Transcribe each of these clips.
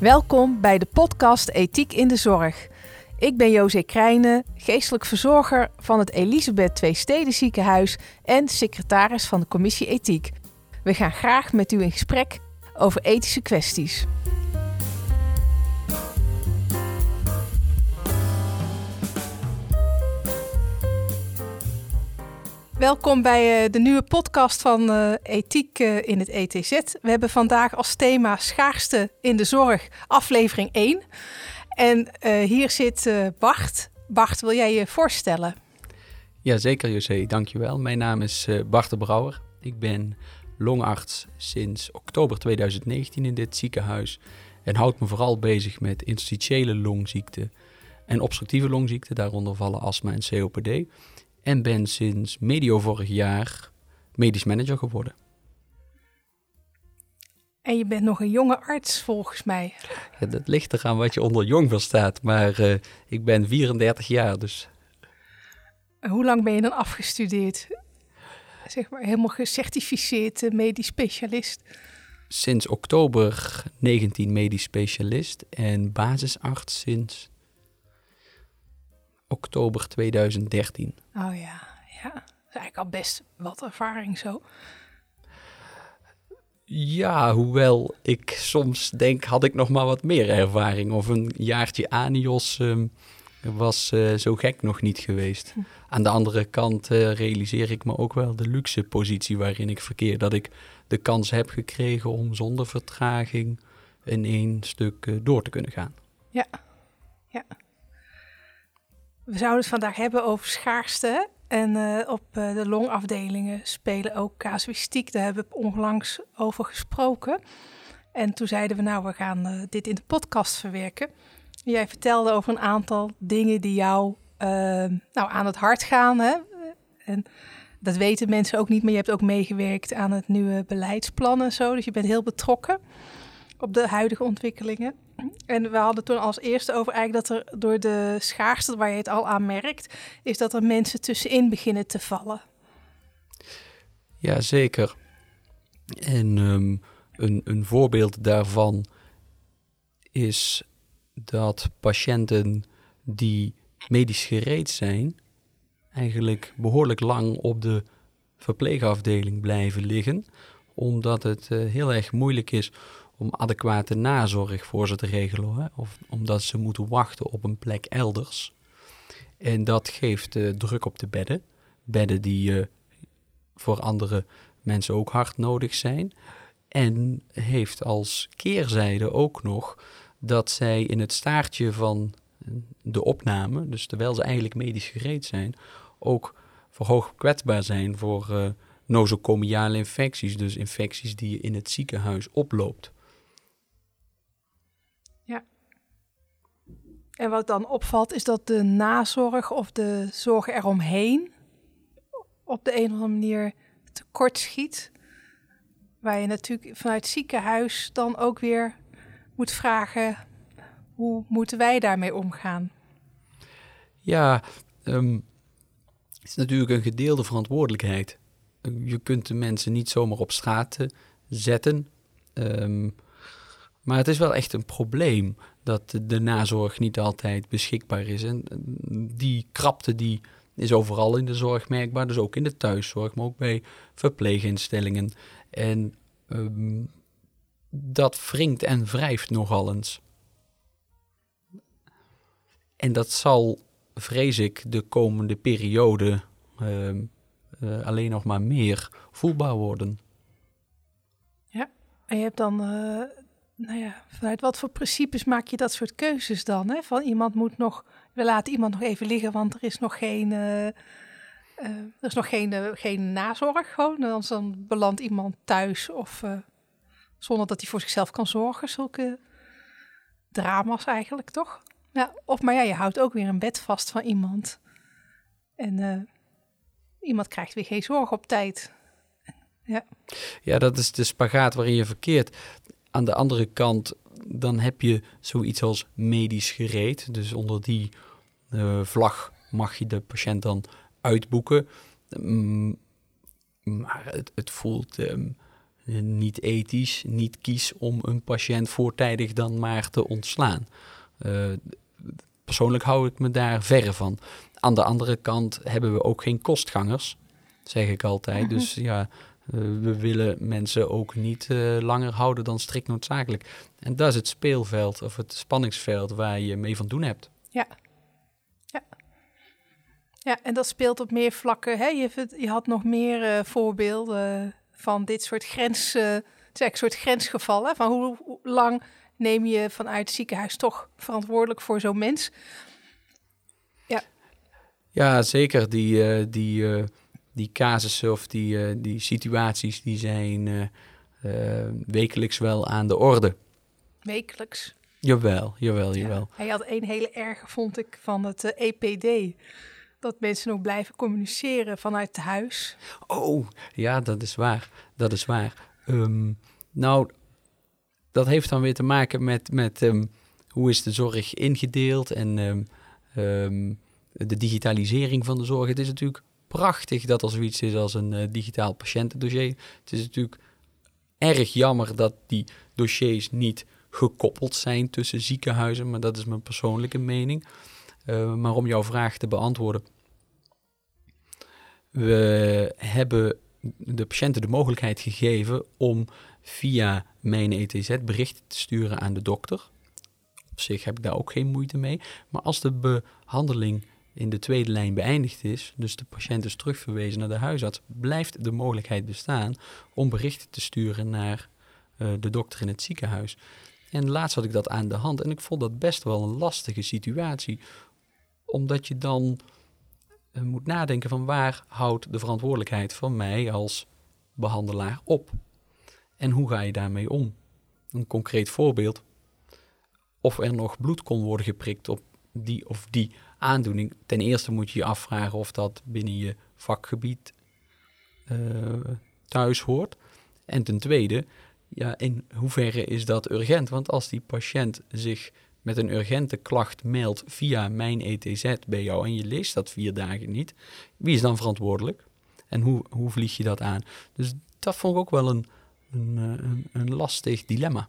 Welkom bij de podcast Ethiek in de Zorg. Ik ben José Krijnen, geestelijk verzorger van het Elisabeth Twee Steden Ziekenhuis en secretaris van de Commissie Ethiek. We gaan graag met u in gesprek over ethische kwesties. Welkom bij uh, de nieuwe podcast van uh, Ethiek uh, in het ETZ. We hebben vandaag als thema schaarste in de zorg, aflevering 1. En hier zit Bart. Bart, wil jij je voorstellen? Ja, zeker José, dankjewel. Mijn naam is Bart de Brouwer. Ik ben longarts sinds oktober 2019 in dit ziekenhuis. En houd me vooral bezig met interstitiële longziekten en obstructieve longziekten. Daaronder vallen astma en COPD en ben sinds medio vorig jaar medisch manager geworden. En je bent nog een jonge arts volgens mij. Ja, dat ligt eraan wat je onder jong verstaat, maar uh, ik ben 34 jaar dus. hoe lang ben je dan afgestudeerd? Zeg maar helemaal gecertificeerd uh, medisch specialist? Sinds oktober 19 medisch specialist en basisarts sinds oktober 2013. Oh ja, ja. Dat is eigenlijk al best wat ervaring zo. Ja, hoewel ik soms denk, had ik nog maar wat meer ervaring. Of een jaartje Anios um, was uh, zo gek nog niet geweest. Hm. Aan de andere kant uh, realiseer ik me ook wel de luxe positie waarin ik verkeer. Dat ik de kans heb gekregen om zonder vertraging in één stuk uh, door te kunnen gaan. Ja, ja. We zouden het vandaag hebben over schaarste. En uh, op uh, de longafdelingen spelen ook casuïstiek. Daar hebben we onlangs over gesproken. En toen zeiden we, nou, we gaan uh, dit in de podcast verwerken. Jij vertelde over een aantal dingen die jou nou, aan het hart gaan. Hè? En dat weten mensen ook niet, maar je hebt ook meegewerkt aan het nieuwe beleidsplan en zo. Dus je bent heel betrokken op de huidige ontwikkelingen. En we hadden toen als eerste over eigenlijk dat er door de schaarste, waar je het al aan merkt, is dat er mensen tussenin beginnen te vallen. Ja, zeker. En um, een, een voorbeeld daarvan is dat patiënten die medisch gereed zijn, eigenlijk behoorlijk lang op de verpleegafdeling blijven liggen, omdat het uh, heel erg moeilijk is om adequate nazorg voor ze te regelen. Hè? Of omdat ze moeten wachten op een plek elders. En dat geeft uh, druk op de bedden. Bedden die uh, voor andere mensen ook hard nodig zijn. En heeft als keerzijde ook nog dat zij in het staartje van de opname, dus terwijl ze eigenlijk medisch gereed zijn, ook verhoogd kwetsbaar zijn voor uh, nosocomiale infecties. Dus infecties die je in het ziekenhuis oploopt. En wat dan opvalt is dat de nazorg of de zorg eromheen op de een of andere manier tekort schiet. Waar je natuurlijk vanuit ziekenhuis dan ook weer moet vragen: hoe moeten wij daarmee omgaan? Ja, um, het is natuurlijk een gedeelde verantwoordelijkheid. Je kunt de mensen niet zomaar op straat zetten. Um, maar het is wel echt een probleem dat de nazorg niet altijd beschikbaar is. En die krapte die is overal in de zorg merkbaar, dus ook in de thuiszorg, maar ook bij verpleeginstellingen. En um, dat wringt en wrijft nogal eens. En dat zal, vrees ik, de komende periode uh, uh, alleen nog maar meer voelbaar worden. Ja, en je hebt dan uh, nou ja, vanuit wat voor principes maak je dat soort keuzes dan? Hè? Van iemand moet nog, we laten iemand nog even liggen, want er is nog geen, uh, uh, er is nog geen, uh, geen nazorg gewoon. Dan belandt iemand thuis of zonder dat hij voor zichzelf kan zorgen. Zulke drama's eigenlijk, toch? Ja, of maar ja, je houdt ook weer een bed vast van iemand. En iemand krijgt weer geen zorg op tijd. Ja. ja, dat is de spagaat waarin je verkeert. Aan de andere kant, dan heb je zoiets als medisch gereed. Dus onder die uh, vlag mag je de patiënt dan uitboeken. Mm, maar het, het voelt um, niet ethisch, niet kies om een patiënt voortijdig dan maar te ontslaan. Uh, persoonlijk hou ik me daar verre van. Aan de andere kant hebben we ook geen kostgangers, zeg ik altijd. Mhm. Dus ja, eh, we willen mensen ook niet uh, langer houden dan strikt noodzakelijk. En dat is het speelveld of het spanningsveld waar je mee van doen hebt. Ja. Ja, ja en dat speelt op meer vlakken. Hè? Je, je had nog meer uh, voorbeelden van dit soort grens, uh, soort grensgevallen. Van hoe, hoe, lang neem je vanuit het ziekenhuis toch verantwoordelijk voor zo'n mens? Ja, ja zeker. Die, die die casussen of die, uh, die situaties die zijn uh, uh, wekelijks wel aan de orde. Wekelijks? Jawel, jawel, jawel. Hij had een hele erge, vond ik, van het EPD. E dat mensen ook blijven communiceren vanuit het huis. Oh, ja, dat is waar. Dat is waar. Um, nou, dat heeft dan weer te maken met, met um, hoe is de zorg ingedeeld en um, de digitalisering van de zorg. Het is natuurlijk prachtig dat er zoiets is als een uh, digitaal patiëntendossier. Het is natuurlijk erg jammer dat die dossiers niet gekoppeld zijn tussen ziekenhuizen, maar dat is mijn persoonlijke mening. Uh, maar om jouw vraag te beantwoorden. We hebben de patiënten de mogelijkheid gegeven om via mijn ETZ berichten te sturen aan de dokter. Op zich heb ik daar ook geen moeite mee. Maar als de behandeling in de tweede lijn beëindigd is, dus de patiënt is terugverwezen naar de huisarts, blijft de mogelijkheid bestaan om berichten te sturen naar uh, de dokter in het ziekenhuis. En laatst had ik dat aan de hand en ik vond dat best wel een lastige situatie, omdat je dan uh, moet nadenken van waar houdt de verantwoordelijkheid van mij als behandelaar op? En hoe ga je daarmee om? Een concreet voorbeeld. Of er nog bloed kon worden geprikt op die of die Ten eerste moet je je afvragen of dat binnen je vakgebied uh, thuis hoort. En ten tweede, ja, in hoeverre is dat urgent? Want als die patiënt zich met een urgente klacht meldt via mijn ETZ bij jou en je leest dat vier dagen niet, wie is dan verantwoordelijk? En hoe, hoe vlieg je dat aan? Dus dat vond ik ook wel een, een, eh, een, een lastig dilemma.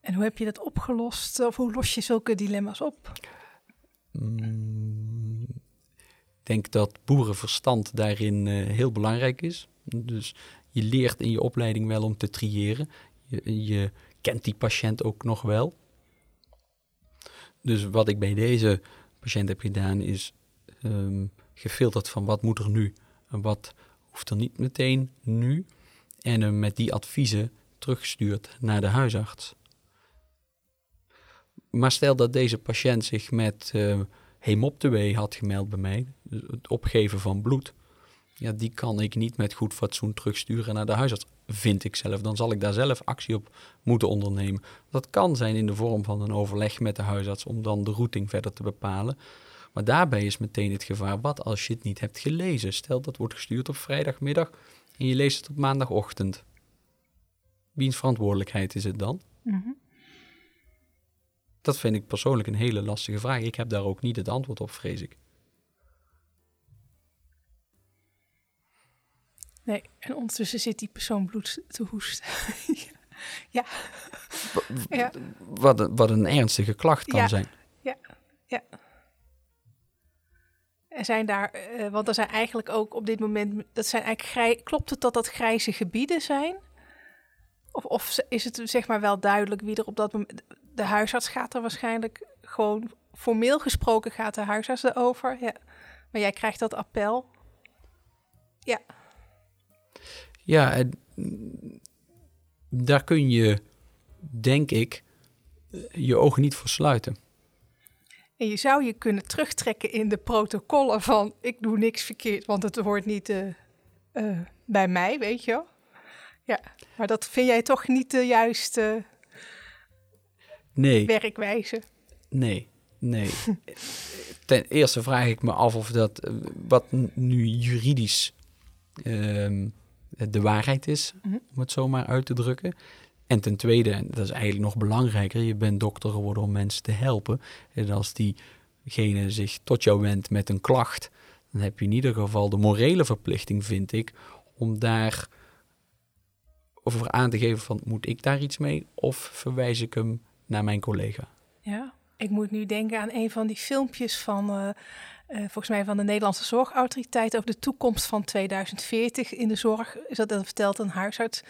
En hoe heb je dat opgelost? Of hoe los je zulke dilemma's op? Ik denk dat boerenverstand daarin uh, heel belangrijk is. Dus je leert in je opleiding wel om te triëren. Je, kent die patiënt ook nog wel. Dus wat ik bij deze patiënt heb gedaan is um, gefilterd van wat moet er nu en wat hoeft er niet meteen nu. En hem met die adviezen teruggestuurd naar de huisarts. Maar stel dat deze patiënt zich met uh, hemoptewee had gemeld bij mij, het opgeven van bloed, ja, die kan ik niet met goed fatsoen terugsturen naar de huisarts, vind ik zelf. Dan zal ik daar zelf actie op moeten ondernemen. Dat kan zijn in de vorm van een overleg met de huisarts om dan de routing verder te bepalen. Maar daarbij is meteen het gevaar, wat als je het niet hebt gelezen? Stel dat wordt gestuurd op vrijdagmiddag en je leest het op maandagochtend. Wiens verantwoordelijkheid is het dan? Mm dat vind ik persoonlijk een hele lastige vraag. Ik heb daar ook niet het antwoord op, vrees ik. Nee, en ondertussen zit die persoon bloed te hoesten. ja. ja. Wat, een, wat een ernstige klacht kan zijn. Ja, ja. Er zijn daar, uh, want er zijn eigenlijk ook op dit moment, dat zijn eigenlijk grij, klopt het dat dat grijze gebieden zijn? Of, of is het zeg maar wel duidelijk wie er op dat moment, de huisarts gaat er waarschijnlijk gewoon formeel gesproken gaat de huisarts erover. Ja. Maar jij krijgt dat appel. Ja. Ja, en daar kun je, denk ik, je ogen niet voor sluiten. En je zou je kunnen terugtrekken in de protocollen van ik doe niks verkeerd, want het hoort niet uh, uh, bij mij, weet je wel. Ja, maar dat vind jij toch niet de juiste nee. werkwijze. Nee, nee. Ten eerste vraag ik me af of dat eh, wat nu juridisch uh, de waarheid is, mhm. om het zo maar uit te drukken. En ten tweede, en dat is eigenlijk nog belangrijker, je bent dokter geworden om mensen te helpen. En als diegene zich tot jou wendt met een klacht, dan heb je in ieder geval de morele verplichting, vind ik, om daar over aan te geven van moet ik daar iets mee of verwijs ik hem naar mijn collega. Ja, ik moet nu denken aan een van die filmpjes van, uh, uh, volgens mij van de Nederlandse Zorgautoriteit over de toekomst van 2040 in de zorg. Is dat, dat vertelt een huisarts.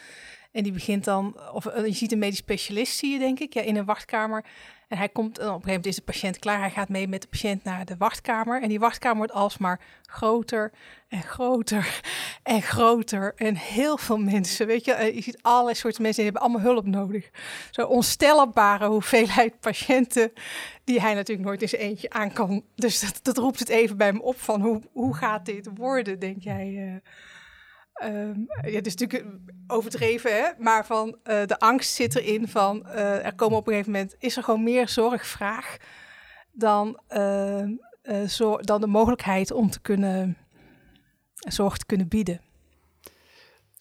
En die begint dan, of uh, je ziet een medisch specialist, zie je denk ik, ja, in een wachtkamer. En hij komt, en op een gegeven moment is de patiënt klaar. Hij gaat mee met de patiënt naar de wachtkamer. En die wachtkamer wordt alsmaar groter en groter en groter. En heel veel mensen, weet je, eh, je ziet allerlei soorten mensen die hebben allemaal hulp nodig. Zo onstellbare hoeveelheid patiënten die hij natuurlijk nooit in zijn eentje aan kan. Dus dat, dat roept het even bij me op van hoe, hoe gaat dit worden, denk jij? Uh, Um, ja, het is natuurlijk overdreven, hè? maar van uh, de angst zit erin van uh, er komen op een gegeven moment is er gewoon meer zorgvraag dan, uh, dan de mogelijkheid om te kunnen zorg te kunnen bieden.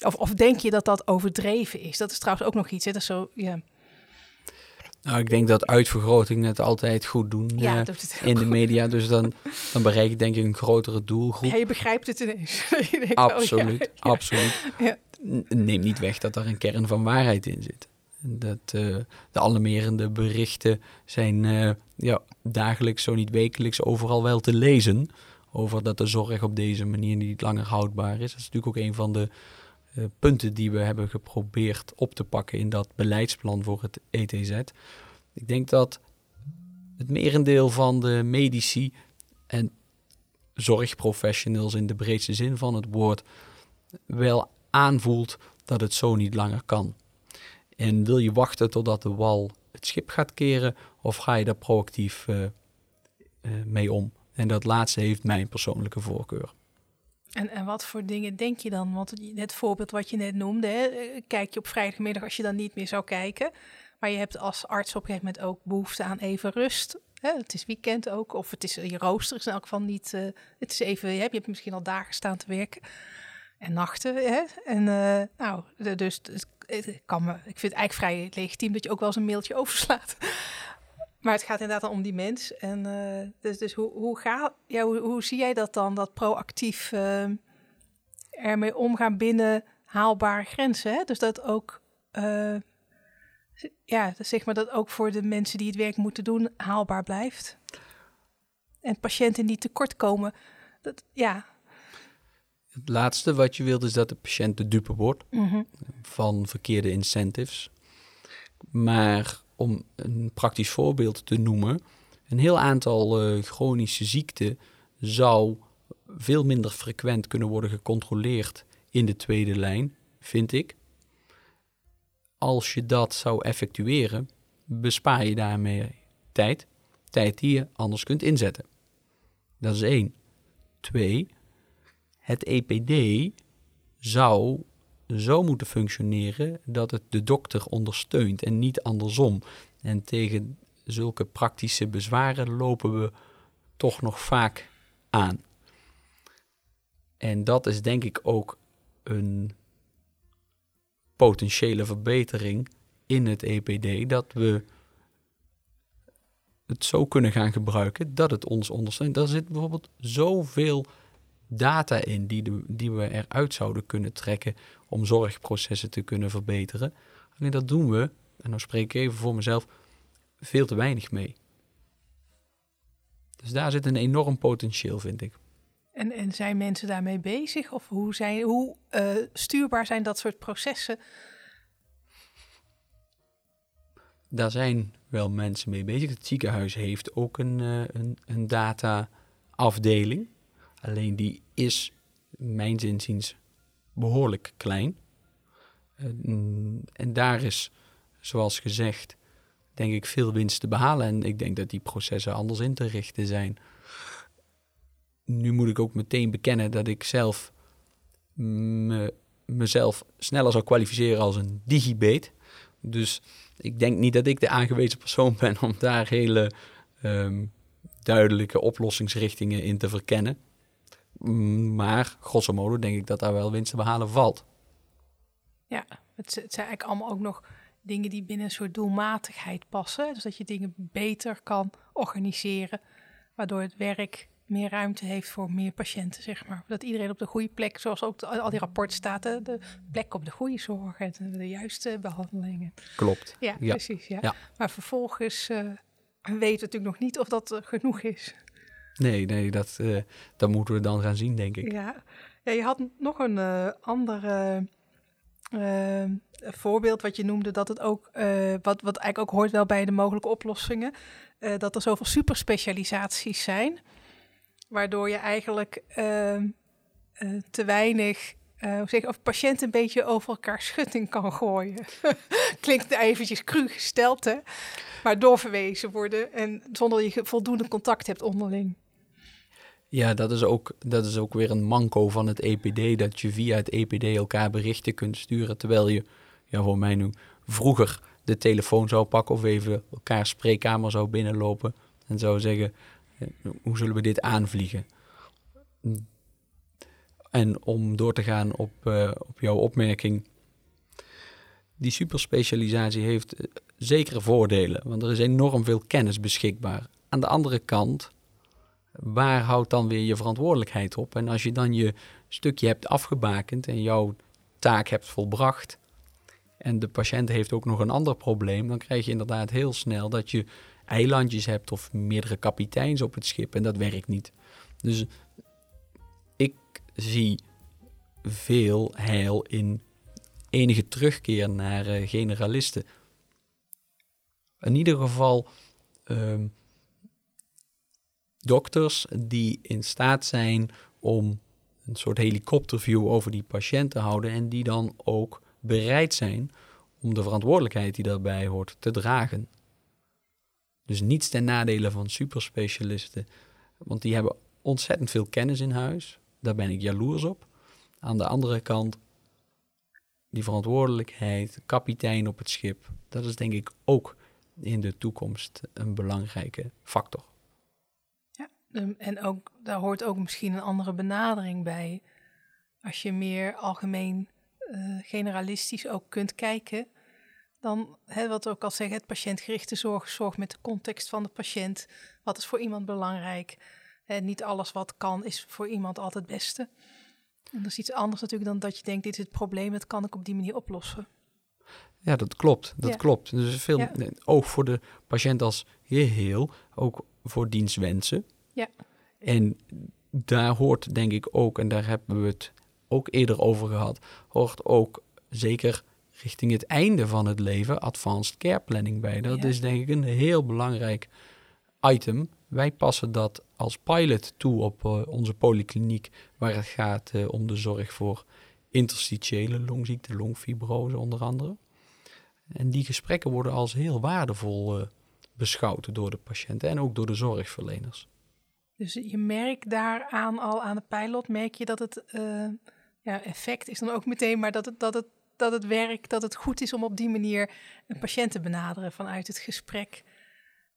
Of, of denk je dat dat overdreven is? Dat is trouwens ook nog iets. Hè? Dat zo, ja. Nou, ik denk dat uitvergroting het altijd goed doen ja, uh, in de media. Dus dan, dan bereik ik denk ik een grotere doelgroep. Ja, je begrijpt het ineens. denkt, absoluut, oh, ja, absoluut. Ja. Neem niet weg dat er een kern van waarheid in zit. Dat uh, de alarmerende berichten zijn uh, ja, dagelijks, zo niet wekelijks, overal wel te lezen. Over dat de zorg op deze manier niet langer houdbaar is. Dat is natuurlijk ook een van de uh, punten die we hebben geprobeerd op te pakken in dat beleidsplan voor het ETZ. Ik denk dat het merendeel van de medici en zorgprofessionals in de breedste zin van het woord wel aanvoelt dat het zo niet langer kan. En wil je wachten totdat de wal het schip gaat keren of ga je daar proactief uh, uh, mee om? En dat laatste heeft mijn persoonlijke voorkeur. En, en wat voor dingen denk je dan? Want het voorbeeld wat je net noemde, hè, kijk je op vrijdagmiddag als je dan niet meer zou kijken. Maar je hebt als arts op een gegeven moment ook behoefte aan even rust. Hè? Het is weekend ook, of het is je rooster is in elk geval niet. Uh, het is even, je hebt, je hebt misschien al dagen staan te werken en nachten. Hè? En nou, dus, dus ik, kan me, ik vind het eigenlijk vrij legitiem dat je ook wel eens een mailtje overslaat. Maar het gaat inderdaad om die mens. En uh, dus, dus hoe, hoe, ga, ja, hoe, hoe, zie jij dat dan, dat proactief uh, ermee omgaan binnen haalbare grenzen? Hè? Dus dat ook, uh, ja, dus zeg maar dat ook voor de mensen die het werk moeten doen haalbaar blijft. En patiënten die tekort komen, dat, ja. Het laatste wat je wilt is dat de patiënt de dupe wordt mm -hmm. van verkeerde incentives. Maar om een praktisch voorbeeld te noemen, een heel aantal uh, chronische ziekten zou veel minder frequent kunnen worden gecontroleerd in de tweede lijn, vind ik. Als je dat zou effectueren, bespaar je daarmee tijd. Tijd die je anders kunt inzetten. Dat is één. Twee, het EPD zou zo moeten functioneren dat het de dokter ondersteunt en niet andersom. En tegen zulke praktische bezwaren lopen we toch nog vaak aan. En dat is denk ik ook een potentiële verbetering in het EPD, dat we het zo kunnen gaan gebruiken dat het ons ondersteunt. Daar zit bijvoorbeeld zoveel data in die, de, die we eruit zouden kunnen trekken om zorgprocessen te kunnen verbeteren. Alleen dat doen we, en dan spreek ik even voor mezelf, veel te weinig mee. Dus daar zit een enorm potentieel, vind ik. En, en zijn mensen daarmee bezig? Of hoe, zijn, hoe uh, stuurbaar zijn dat soort processen? Daar zijn wel mensen mee bezig. Het ziekenhuis heeft ook een, uh, een, een data-afdeling. Alleen die is, mijn zinziens, behoorlijk klein. En, en daar is, zoals gezegd, denk ik veel winst te behalen. En ik denk dat die processen anders in te richten zijn. Nu moet ik ook meteen bekennen dat ik zelf me, mezelf sneller zou kwalificeren als een digibeet. Dus ik denk niet dat ik de aangewezen persoon ben om daar hele um, duidelijke oplossingsrichtingen in te verkennen. Maar grosso modo denk ik dat daar wel winst te behalen valt. Ja, het, het zijn eigenlijk allemaal ook nog dingen die binnen een soort doelmatigheid passen. Dus dat je dingen beter kan organiseren, waardoor het werk meer ruimte heeft voor meer patiënten, zeg maar. Dat iedereen op de goede plek, zoals ook al die rapporten staat, de, plek op de goede zorg en de, juiste behandelingen. Klopt. Ja, precies. Ja. Maar vervolgens uh, weten we natuurlijk nog niet of dat genoeg is. Nee, nee, dat, dat moeten we dan gaan zien, denk ik. Ja, ja je had nog een andere uh, voorbeeld wat je noemde, dat het ook, wat, wat eigenlijk ook hoort wel bij de mogelijke oplossingen, dat er zoveel superspecialisaties zijn, waardoor je eigenlijk ehm, te weinig, zeg of patiënten een beetje over elkaar schutting kan gooien. Klinkt eventjes cru gesteld, hè? Maar doorverwezen worden en zonder dat je voldoende contact hebt onderling. Ja, dat is, ook, dat is ook weer een manco van het EPD, dat je via het EPD elkaar berichten kunt sturen, terwijl je, ja, voor mij nu, vroeger de telefoon zou pakken of even elkaar spreekkamer zou binnenlopen en zou zeggen, eh, hoe zullen we dit aanvliegen? En om door te gaan op, uh, op jouw opmerking, die superspecialisatie heeft eh, zekere voordelen, want er is enorm veel kennis beschikbaar. Aan de andere kant waar houdt dan weer je verantwoordelijkheid op? En als je dan je stukje hebt afgebakend en jouw taak hebt volbracht, en de patiënt heeft ook nog een ander probleem, dan krijg je inderdaad heel snel dat je eilandjes hebt of meerdere kapiteins op het schip en dat werkt niet. Dus ik zie veel heil in enige terugkeer naar uh, generalisten. In ieder geval um, dokters die in staat zijn om een soort helikopterview over die patiënt te houden en die dan ook bereid zijn om de verantwoordelijkheid die daarbij hoort te dragen. Dus niets ten nadele van superspecialisten, want die hebben ontzettend veel kennis in huis. Daar ben ik jaloers op. Aan de andere kant, die verantwoordelijkheid, kapitein op het schip, dat is denk ik ook in de toekomst een belangrijke factor. Ehm, en ook, daar hoort ook misschien een andere benadering bij. Als je meer algemeen uh, generalistisch ook kunt kijken, dan, hè, wat we ook al zeggen, het patiëntgerichte zorg, zorg met de context van de patiënt. Wat is voor iemand belangrijk? Hè, niet alles wat kan is voor iemand altijd het beste. En dat is iets anders natuurlijk dan dat je denkt, dit is het probleem, dat kan ik op die manier oplossen. Ja, dat klopt. Dat klopt. Dus veel ja. oog voor de patiënt als geheel, ook voor dienstwensen. Ja. En daar hoort denk ik ook, en daar hebben we het ook eerder over gehad, hoort ook zeker richting het einde van het leven advanced care planning bij. Dat is denk ik een heel belangrijk item. Wij passen dat als pilot toe op uh, onze polykliniek, waar het gaat uh, om de zorg voor interstitiële longziekte, longfibrose onder andere. En die gesprekken worden als heel waardevol uh, beschouwd door de patiënten en ook door de zorgverleners. Dus je merkt daaraan al aan de pilot, merk je dat het uh, ja, effect is dan ook meteen, maar dat het, dat, het, dat het werkt, dat het goed is om op die manier een patiënt te benaderen vanuit het gesprek.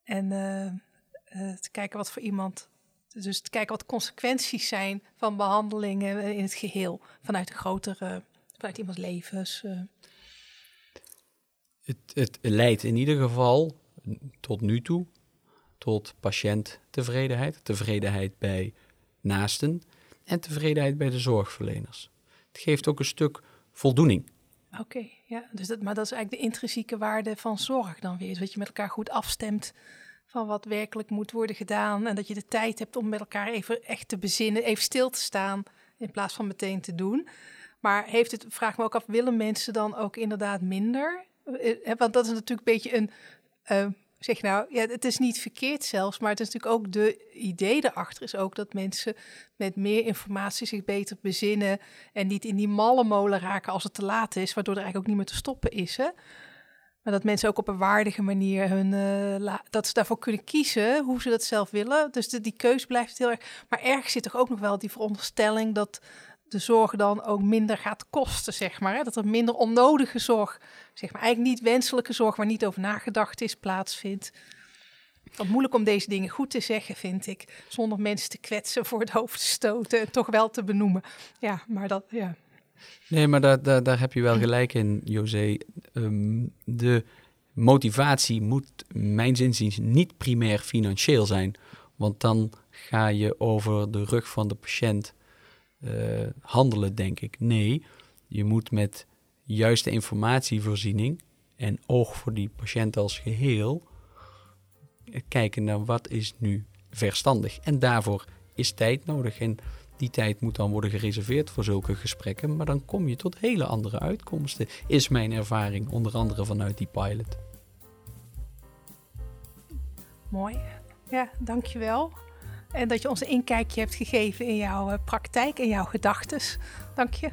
En uh, uh, te kijken wat voor iemand, dus te kijken wat consequenties zijn van behandelingen in het geheel, vanuit de grotere, vanuit iemands levens. Het, het leidt in ieder geval tot nu toe tot patiënttevredenheid, tevredenheid bij naasten en tevredenheid bij de zorgverleners. Het geeft ook een stuk voldoening. Oké, ja, dus dat, maar dat is eigenlijk de intrinsieke waarde van zorg dan weer. Dat je met elkaar goed afstemt van wat werkelijk moet worden gedaan. En dat je de tijd hebt om met elkaar even echt te bezinnen, even stil te staan in plaats van meteen te doen. Maar heeft het, vraag me ook af, willen mensen dan ook inderdaad minder? Eh, eh, want dat is natuurlijk een beetje een uh, zeg nou, ja, het is niet verkeerd zelfs, maar het is natuurlijk ook de idee erachter is ook dat mensen met meer informatie zich beter bezinnen en niet in die malle molen raken als het te laat is, waardoor er eigenlijk ook niet meer te stoppen is. Hè? Maar dat mensen ook op een waardige manier hun, uh, dat ze daarvoor kunnen kiezen hoe ze dat zelf willen. Dus de, die keus blijft heel erg. Maar ergens zit toch ook nog wel die veronderstelling dat de zorg dan ook minder gaat kosten, zeg maar. Hè? Dat er minder onnodige zorg, zeg maar, eigenlijk niet wenselijke zorg waar niet over nagedacht is, plaatsvindt. Wat moeilijk om deze dingen goed te zeggen, vind ik. Zonder mensen te kwetsen, voor het hoofd te stoten en toch wel te benoemen. Ja, maar dat, ja. Nee, maar daar, daar, daar heb je wel gelijk in, José. Ehm, de motivatie moet, mijn zinziens, niet primair financieel zijn. Want dan ga je over de rug van de patiënt eh, handelen, denk ik. Nee, je moet met juiste informatievoorziening en oog voor die patiënt als geheel eh, kijken naar wat is nu verstandig. En daarvoor is tijd nodig. En die tijd moet dan worden gereserveerd voor zulke gesprekken. Maar dan kom je tot hele andere uitkomsten, is mijn ervaring, onder andere vanuit die pilot. Mooi. Ja, dankjewel. En dat je ons een inkijkje hebt gegeven in jouw eh, praktijk en jouw gedachten. Dank je.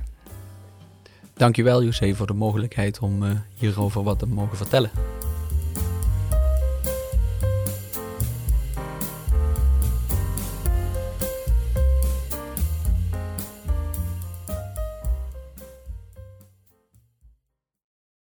Dankjewel José voor de mogelijkheid om uh, hierover wat te mogen vertellen.